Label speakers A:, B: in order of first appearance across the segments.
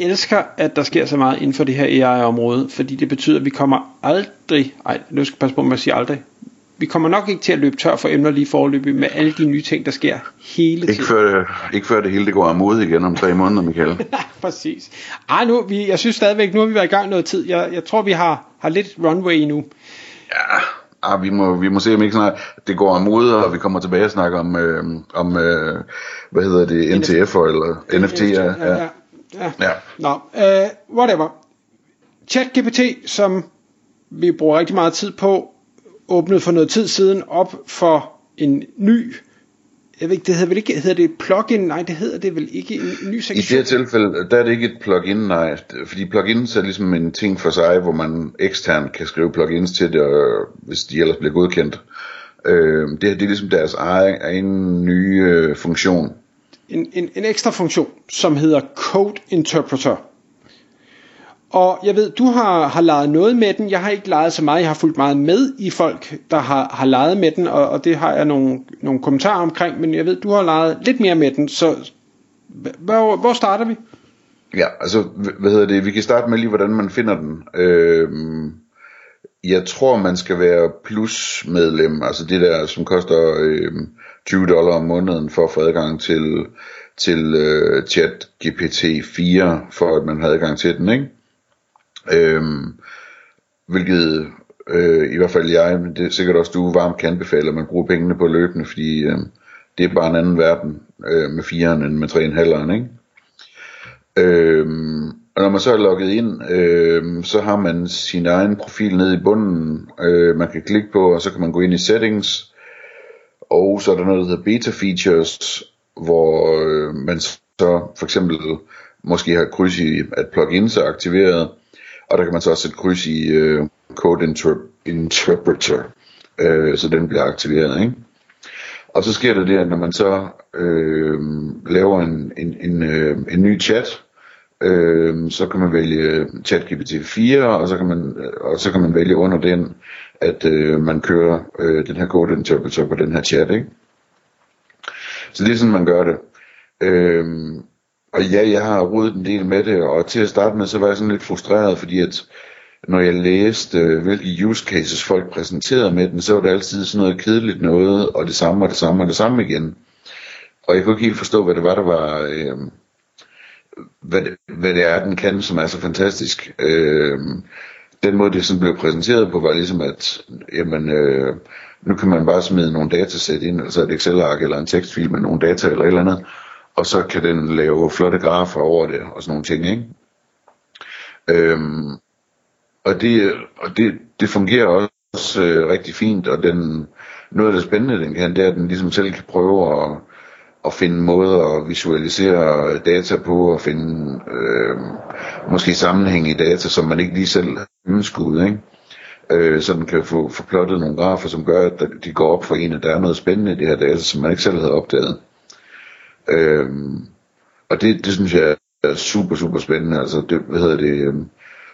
A: elsker, at der sker så meget inden for det her AI-område, fordi det betyder, at vi kommer aldrig, ej, nu skal jeg passe på med at sige aldrig, vi kommer nok ikke til at løbe tør for emner lige forløbig med alle de nye ting, der sker hele tiden.
B: Ikke før, ikke før det hele det går amod igen om tre måneder, Michael.
A: Præcis. Ej, nu, vi, jeg synes stadigvæk, nu har vi været i gang noget tid. Jeg, jeg tror, vi har, har lidt runway endnu.
B: Ja, ah, vi, må, vi må se, om ikke snart det går amod, og vi kommer tilbage og snakker om, øh, om øh, hvad hedder det, NTF'er eller NFT. Ja, ja.
A: ja. Ja.
B: ja.
A: Nå, uh, whatever. ChatGPT, som vi bruger rigtig meget tid på, åbnede for noget tid siden op for en ny jeg ved ikke, det hedder vel ikke, hedder det plugin? Nej, det hedder det vel ikke en ny sektion?
B: I det her tilfælde, der er det ikke et plugin, nej. Fordi plugins er ligesom en ting for sig, hvor man eksternt kan skrive plugins til det, hvis de ellers bliver godkendt. Øh, det, det er ligesom deres egen, egen nye øh, funktion.
A: En, en, en ekstra funktion, som hedder Code Interpreter. Og jeg ved, du har, har leget noget med den. Jeg har ikke leget så meget. Jeg har fulgt meget med i folk, der har, har leget med den, og, og det har jeg nogle, nogle kommentarer omkring. Men jeg ved, du har leget lidt mere med den, så hvor, hvor starter vi?
B: Ja, altså, hvad hedder det? Vi kan starte med lige, hvordan man finder den. Øhm, jeg tror, man skal være plus medlem, altså det der, som koster øhm, 20 dollar om måneden for at få adgang til, til øh, chat GPT-4, for at man havde adgang til den, ikke? Øhm, hvilket øh, i hvert fald jeg, men det er sikkert også du varmt kan anbefale, at man bruger pengene på løbende, fordi øh, det er bare en anden verden øh, med 4'eren end med 3,5'eren, ikke? Øhm, og når man så er logget ind, øh, så har man sin egen profil nede i bunden, øh, man kan klikke på, og så kan man gå ind i settings, og så er der noget, der hedder beta features, hvor øh, man så for eksempel måske har kryds i, at plugins er aktiveret, og der kan man så også sætte kryds i øh, Code interp- Interpreter, øh, så den bliver aktiveret. Ikke? Og så sker der det, at når man så øh, laver en, en, en, øh, en ny chat, øh, så kan man vælge ChatGPT 4, og så kan man, og så kan man vælge under den, at øh, man kører øh, den her Code Interpreter på den her chat. Ikke? Så det er sådan, man gør det. Øh, og ja, jeg har rodet en del med det, og til at starte med, så var jeg sådan lidt frustreret, fordi at når jeg læste, øh, hvilke use cases folk præsenterede med den, så var det altid sådan noget kedeligt noget, og det samme og det samme og det samme igen. Og jeg kunne ikke helt forstå, hvad det var, der var, øh, hvad, det, hvad det er, den kan, som er så fantastisk. Øh, den måde, det sådan blev præsenteret på, var ligesom, at jamen, øh, nu kan man bare smide nogle datasæt ind, altså et Excel-ark eller en tekstfil med nogle data eller et eller andet, og så kan den lave flotte grafer over det og sådan nogle ting, ikke? Øhm, og det, og det, det fungerer også øh, rigtig fint, og den, noget af det spændende, den kan, det er, at den ligesom selv kan prøve at, at finde måder at visualisere data på, og finde øh, måske sammenhæng i data, som man ikke lige selv har ønsket, ikke? Øh, så den kan få, forplottet nogle grafer, som gør, at de går op for en, at der er noget spændende i det her data, som man ikke selv havde opdaget. Øh, og det, det synes jeg er super, super spændende. Altså, det, hvad hedder det, øhm,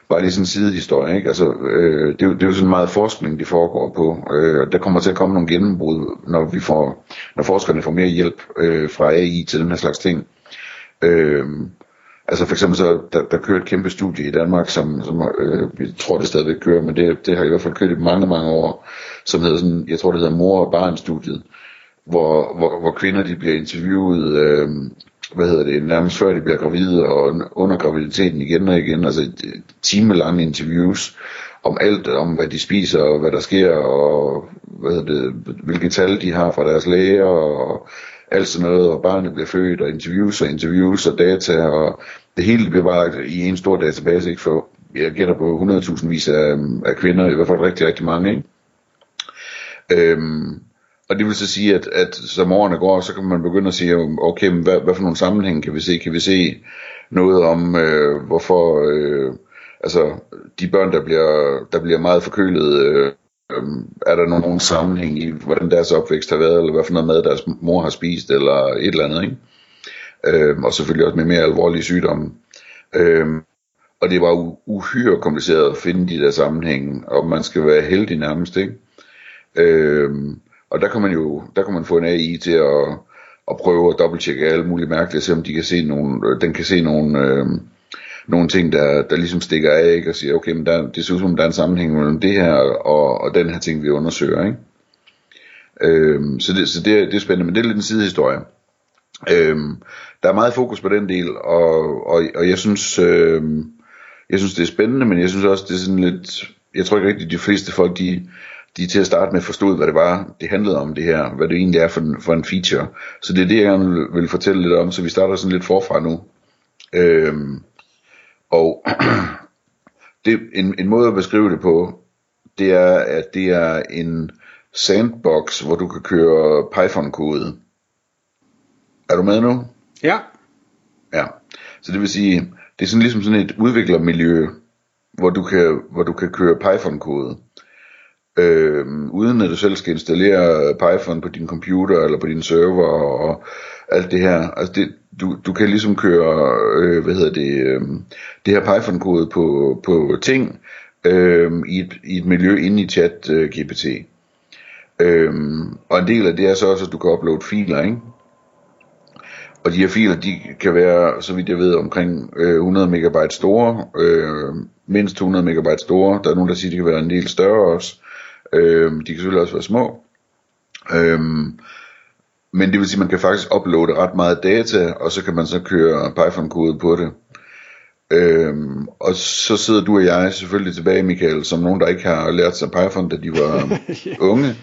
B: bare lige sådan en sidehistorie, ikke? Altså, øh, det, det er jo sådan meget forskning, de foregår på. Øh, der kommer til at komme nogle gennembrud, når vi får, når forskerne får mere hjælp øh, fra AI til den her slags ting. Øh, altså for eksempel så, der, der kører et kæmpe studie i Danmark, som, som øh, jeg tror det stadigvæk kører, men det, det har i hvert fald kørt i mange, mange år, som hedder sådan, jeg tror det hedder mor- og barnstudiet, hvor, hvor, hvor kvinder de bliver interviewet, øh, hvad hedder det, nærmest før de bliver gravide, og under graviditeten igen og igen, altså øh, timelange interviews om alt, om hvad de spiser, og hvad der sker, og hvad hedder det, hvilke tal de har fra deres læger, og alt sådan noget, og barnet bliver født, og interviews og interviews og data, og det hele bliver bare i en stor database, ikke for, jeg gætter på 100.000 vis af, af kvinder, i hvert fald rigtig, rigtig mange, ikke? Øhm, og det vil så sige, at, at som årene går, så kan man begynde at sige, okay, men hvad, hvad for nogle sammenhæng kan vi se? Kan vi se noget om, øh, hvorfor, øh, altså de børn, der bliver, der bliver meget forkølet, øh, øh, er der nogen sammenhæng i, hvordan deres opvækst har været, eller hvad for noget mad deres mor har spist, eller et eller andet, ikke? Øh, og selvfølgelig også med mere alvorlige sygdomme. Øh, og det var uhyre kompliceret at finde de der sammenhænge, og man skal være heldig nærmest, ikke? Øh, og der kan man jo, der kan man få en AI til at, at prøve at dobbelttjekke alle mulige mærkelige, se om de kan se nogle, den kan se nogle, øh, nogle ting, der, der ligesom stikker af, ikke? og siger, okay, men der, det ser ud som, der er en sammenhæng mellem det her og, og den her ting, vi undersøger. Ikke? Øhm, så det, så det, det er spændende, men det er lidt en sidehistorie. Øhm, der er meget fokus på den del, og, og, og jeg synes, øhm, jeg synes det er spændende, men jeg synes også det er sådan lidt, jeg tror ikke rigtigt de fleste folk de, de til at starte med forstod hvad det var det handlede om det her, hvad det egentlig er for en, for en feature. Så det er det jeg gerne vil fortælle lidt om, så vi starter sådan lidt forfra nu. Øhm, og det, en, en måde at beskrive det på, det er, at det er en sandbox, hvor du kan køre Python-kode. Er du med nu?
A: Ja.
B: Ja. Så det vil sige, det er sådan ligesom sådan et udviklermiljø, hvor du kan, hvor du kan køre Python-kode. Øhm, uden at du selv skal installere Python på din computer eller på din server og alt det her. Altså det, du, du kan ligesom køre, øh, hvad hedder det, øh, det her Python-kode på, på ting øh, i, et, i et miljø inde i chat øh, GPT. Øh, og en del af det er så også, at du kan uploade filer, ikke? Og de her filer, de kan være, så vidt jeg ved, omkring øh, 100 megabyte store, øh, mindst 200 megabyte store. Der er nogen, der siger, at de kan være en del større også. Øh, de kan selvfølgelig også være små. Øh, men det vil sige, at man kan faktisk uploade ret meget data, og så kan man så køre Python-kode på det. Øhm, og så sidder du og jeg selvfølgelig tilbage, Michael, som nogen, der ikke har lært sig Python, da de var unge,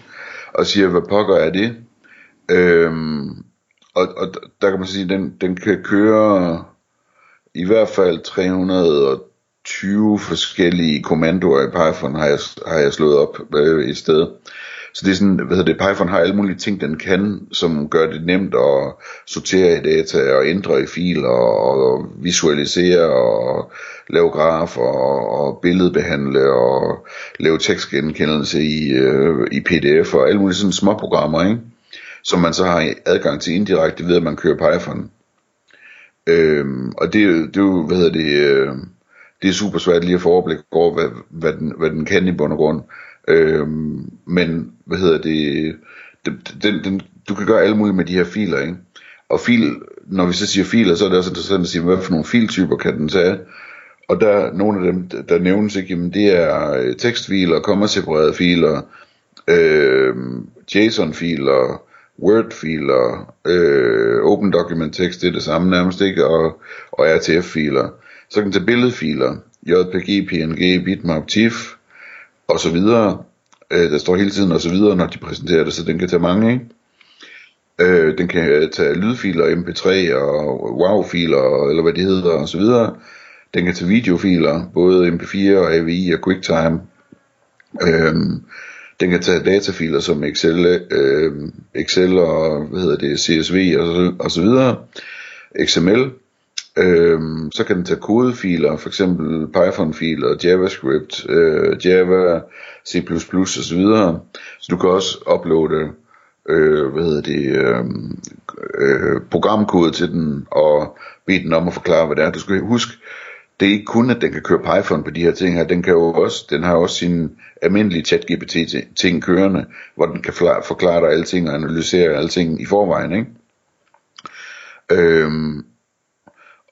B: og siger, hvad pokker er det? Øhm, og, og der kan man sige, at den, den kan køre i hvert fald 20 forskellige kommandoer i Python, har jeg, har jeg slået op øh, i stedet. Så det er sådan, hvad hedder det, Python har alle mulige ting, den kan, som gør det nemt at sortere i data og ændre i filer og visualisere og lave grafer og billedbehandle og lave tekstgenkendelse i, øh, i PDF og alle mulige sådan små programmer, ikke? som man så har adgang til indirekte ved, at man kører Python. Øhm, og det, det er jo, hvad hedder det, øh, det er super svært lige at få overblik over, hvad, hvad, den, hvad den kan i bund og grund. Øhm, men, hvad hedder det, den, den, den, du kan gøre alt muligt med de her filer, ikke? Og fil, når vi så siger filer, så er det også interessant at sige, hvad for nogle filtyper kan den tage. Og der nogle af dem, der nævnes ikke, jamen det er øh, tekstfiler, kommaseparerede filer, øh, JSON-filer, Word-filer, øh, Open Document Text, det er det samme nærmest ikke, og, og RTF-filer. Så kan man tage billedfiler, JPG, PNG, Bitmap, TIFF, og så videre. Øh, der står hele tiden og så videre, når de præsenterer det, så den kan tage mange, ikke? Øh, den kan øh, tage lydfiler, mp3 og WAV-filer, eller hvad det hedder, og så videre. Den kan tage videofiler, både mp4 og AVI og QuickTime. Øh, den kan tage datafiler som Excel, øh, Excel og hvad hedder det, CSV og så, og så videre. XML. Øhm, så kan den tage kodefiler, for eksempel Python-filer, JavaScript, øh, Java, C++ og så videre. Så du kan også uploade øh, hvad hedder det, øh, øh, programkode til den og bede den om at forklare, hvad det er. Du skal huske, det er ikke kun, at den kan køre Python på de her ting her, den, kan jo også, den har også sin almindelige chat-GPT ting kørende, hvor den kan forklare dig alting og analysere alting i forvejen, ikke? Øhm,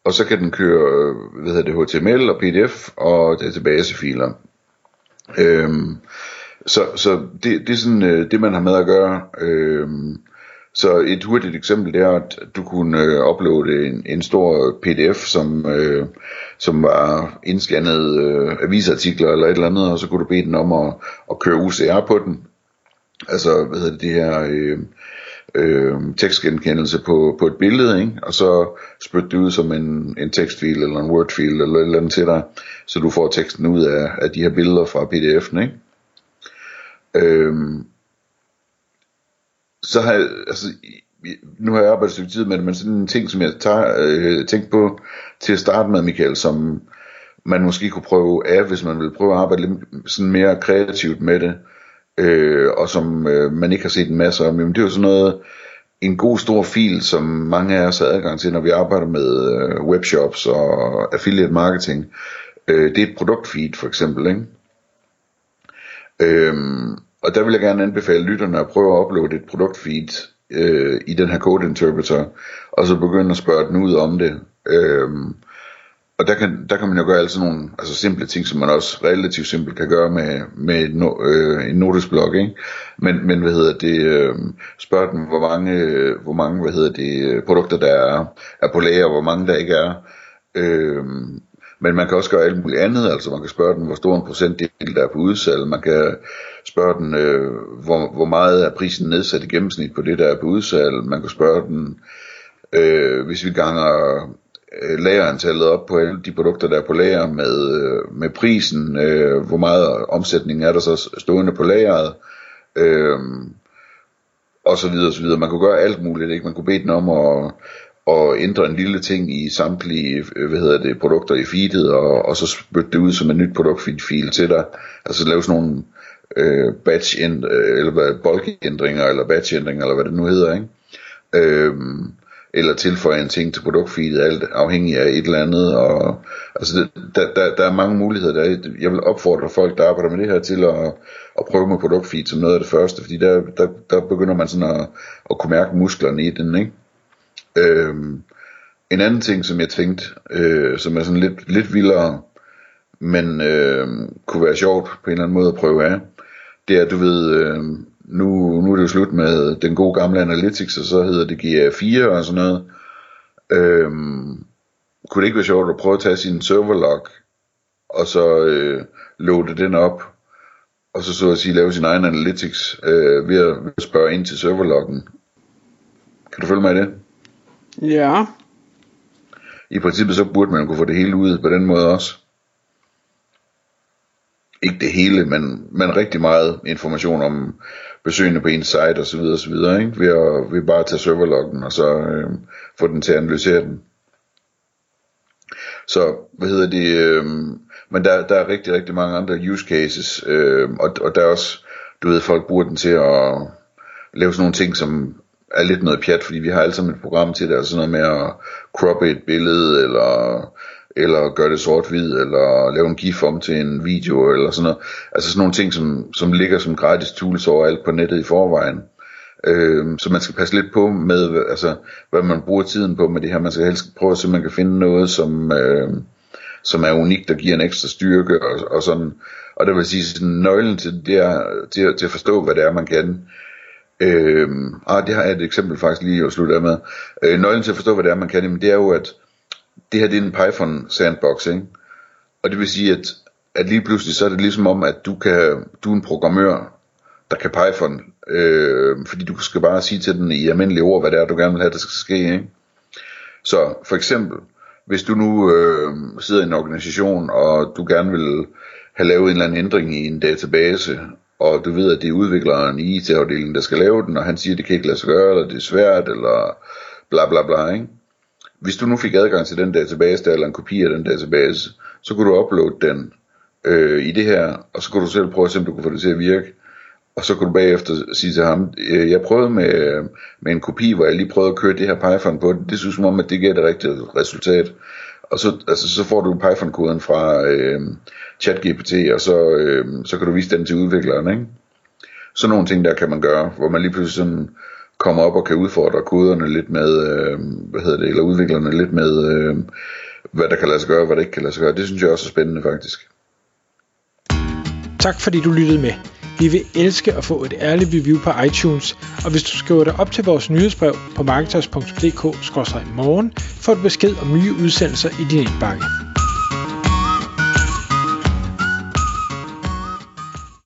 B: og så kan den køre øh, hvad hedder det, HTML og PDF og databasefiler. Øhm, så så det, det er sådan øh, det man har med at gøre. Øhm, så et hurtigt eksempel det er at du kunne øh, uploade en, en stor PDF som øh, som var indscannet øh, avisartikler eller et eller andet og så kunne du bede den om at, at køre UCR på den. Altså hvad hedder det, det her øh, øh, tekstgenkendelse på, på et billede, ikke? og så spytte det ud som en, en tekstfil eller en wordfil eller et eller andet til dig, så du får teksten ud af, af de her billeder fra pdf'en. Ikke? Øh, så har jeg, altså, nu har jeg arbejdet et stykke tid med det, men sådan en ting, som jeg tager, øh, tænkte på til at starte med, Michael, som, man måske kunne prøve af, hvis man vil prøve at arbejde lidt sådan mere kreativt med det, øh, og som øh, man ikke har set en masse om. Jamen, det er jo sådan noget, en god stor fil, som mange af os har adgang til, når vi arbejder med øh, webshops og affiliate marketing. Øh, det er et produktfeed for eksempel, ikke? Øhm, og der vil jeg gerne anbefale lytterne at prøve at uploade et produktfeed øh, i den her code interpreter, og så begynde at spørge den ud om det. Øhm, og der kan, der kan man jo gøre alle sådan nogle altså simple ting, som man også relativt simpelt kan gøre med, med no, øh, en notesblok, ikke? Men, men hvad hedder det, øh, spørg den, hvor mange, hvor mange hvad hedder det, produkter der er, er på lager, hvor mange der ikke er. Øh, men man kan også gøre alt muligt andet, altså man kan spørge den, hvor stor en procentdel der er på udsalg, man kan spørge den, øh, hvor, hvor meget er prisen nedsat i gennemsnit på det, der er på udsalg, man kan spørge den, øh, hvis vi ganger øh, lagerantallet op på alle de produkter, der er på lager med, øh, med prisen, øh, hvor meget omsætning er der så stående på lageret, øh, og så videre og så videre. Man kunne gøre alt muligt, ikke? Man kunne bede den om at, at ændre en lille ting i samtlige, øh, hvad hedder det, produkter i feedet, og, og så spytte det ud som et nyt produktfil til dig. Altså lave sådan nogle øh, batch øh, eller bulk-ændringer, eller batch-ændringer, eller hvad det nu hedder, ikke? Øh, eller tilføje en ting til produktfeedet, alt afhængig af et eller andet. Og, altså det, der, der, der er mange muligheder. Der. Jeg vil opfordre folk, der arbejder med det her, til at, at prøve med produktfeed som noget af det første, fordi der, der, der begynder man sådan at, at kunne mærke musklerne i den. Ikke? Øhm, en anden ting, som jeg tænkte, øh, som er sådan lidt, lidt vildere, men øh, kunne være sjovt på en eller anden måde at prøve af, det er, du ved, øh, nu, nu er det jo slut med den gode gamle Analytics, og så hedder det GA4 og sådan noget. Øhm, kunne det ikke være sjovt at prøve at tage sin serverlog, og så øh, loade den op, og så så at sige lave sin egen Analytics øh, ved, at, ved at spørge ind til serverloggen. Kan du følge mig i det?
A: Ja.
B: I princippet så burde man kunne få det hele ud på den måde også ikke det hele, men, men rigtig meget information om besøgende på en site og så videre og så videre, ikke? Ved, at, ved bare at tage serverloggen og så øh, få den til at analysere den. Så, hvad hedder det, øh, men der, der er rigtig, rigtig mange andre use cases, øh, og, og der er også, du ved, folk bruger den til at lave sådan nogle ting, som er lidt noget pjat, fordi vi har alle sammen et program til det, altså sådan noget med at croppe et billede, eller eller gøre det sort-hvid, eller lave en gif om til en video, eller sådan noget. Altså sådan nogle ting, som, som ligger som gratis tools overalt på nettet i forvejen. Øh, så man skal passe lidt på med, altså, hvad man bruger tiden på med det her. Man skal helst prøve at se, om man kan finde noget, som, øh, som er unikt og giver en ekstra styrke, og, og sådan. Og det vil sige, sådan nøglen til, det er, til, til at forstå, hvad det er, man kan. Øh, ah, det har jeg et eksempel faktisk lige at slutte af med. Øh, nøglen til at forstå, hvad det er, man kan, jamen, det er jo, at det her det er en Python sandbox, ikke? Og det vil sige, at, at lige pludselig så er det ligesom om, at du, kan, du er en programmør, der kan Python, øh, fordi du skal bare sige til den i almindelige ord, hvad det er, du gerne vil have, der skal ske. Ikke? Så for eksempel, hvis du nu øh, sidder i en organisation, og du gerne vil have lavet en eller anden ændring i en database, og du ved, at det er udvikleren i IT-afdelingen, der skal lave den, og han siger, at det kan ikke lade sig gøre, eller det er svært, eller bla bla bla, ikke? Hvis du nu fik adgang til den database der, eller en kopi af den database, så kunne du uploade den øh, i det her, og så kunne du selv prøve at se, om du kunne få det til at virke. Og så kunne du bagefter sige til ham, øh, jeg prøvede med, med en kopi, hvor jeg lige prøvede at køre det her Python på det. Det synes som om, at det giver det rigtige resultat. Og så, altså, så får du Python-koden fra øh, ChatGPT, og så, øh, så kan du vise den til udvikleren. Ikke? Så nogle ting der kan man gøre, hvor man lige pludselig sådan kommer op og kan udfordre koderne lidt med, øh, hvad hedder det, eller udviklerne lidt med, øh, hvad der kan lade sig gøre, og hvad der ikke kan lade sig gøre. Det synes jeg også er spændende faktisk.
A: Tak fordi du lyttede med. Vi vil elske at få et ærligt review på iTunes, og hvis du skriver dig op til vores nyhedsbrev på marketers.dk-morgen, får du besked om nye udsendelser i din indbakke.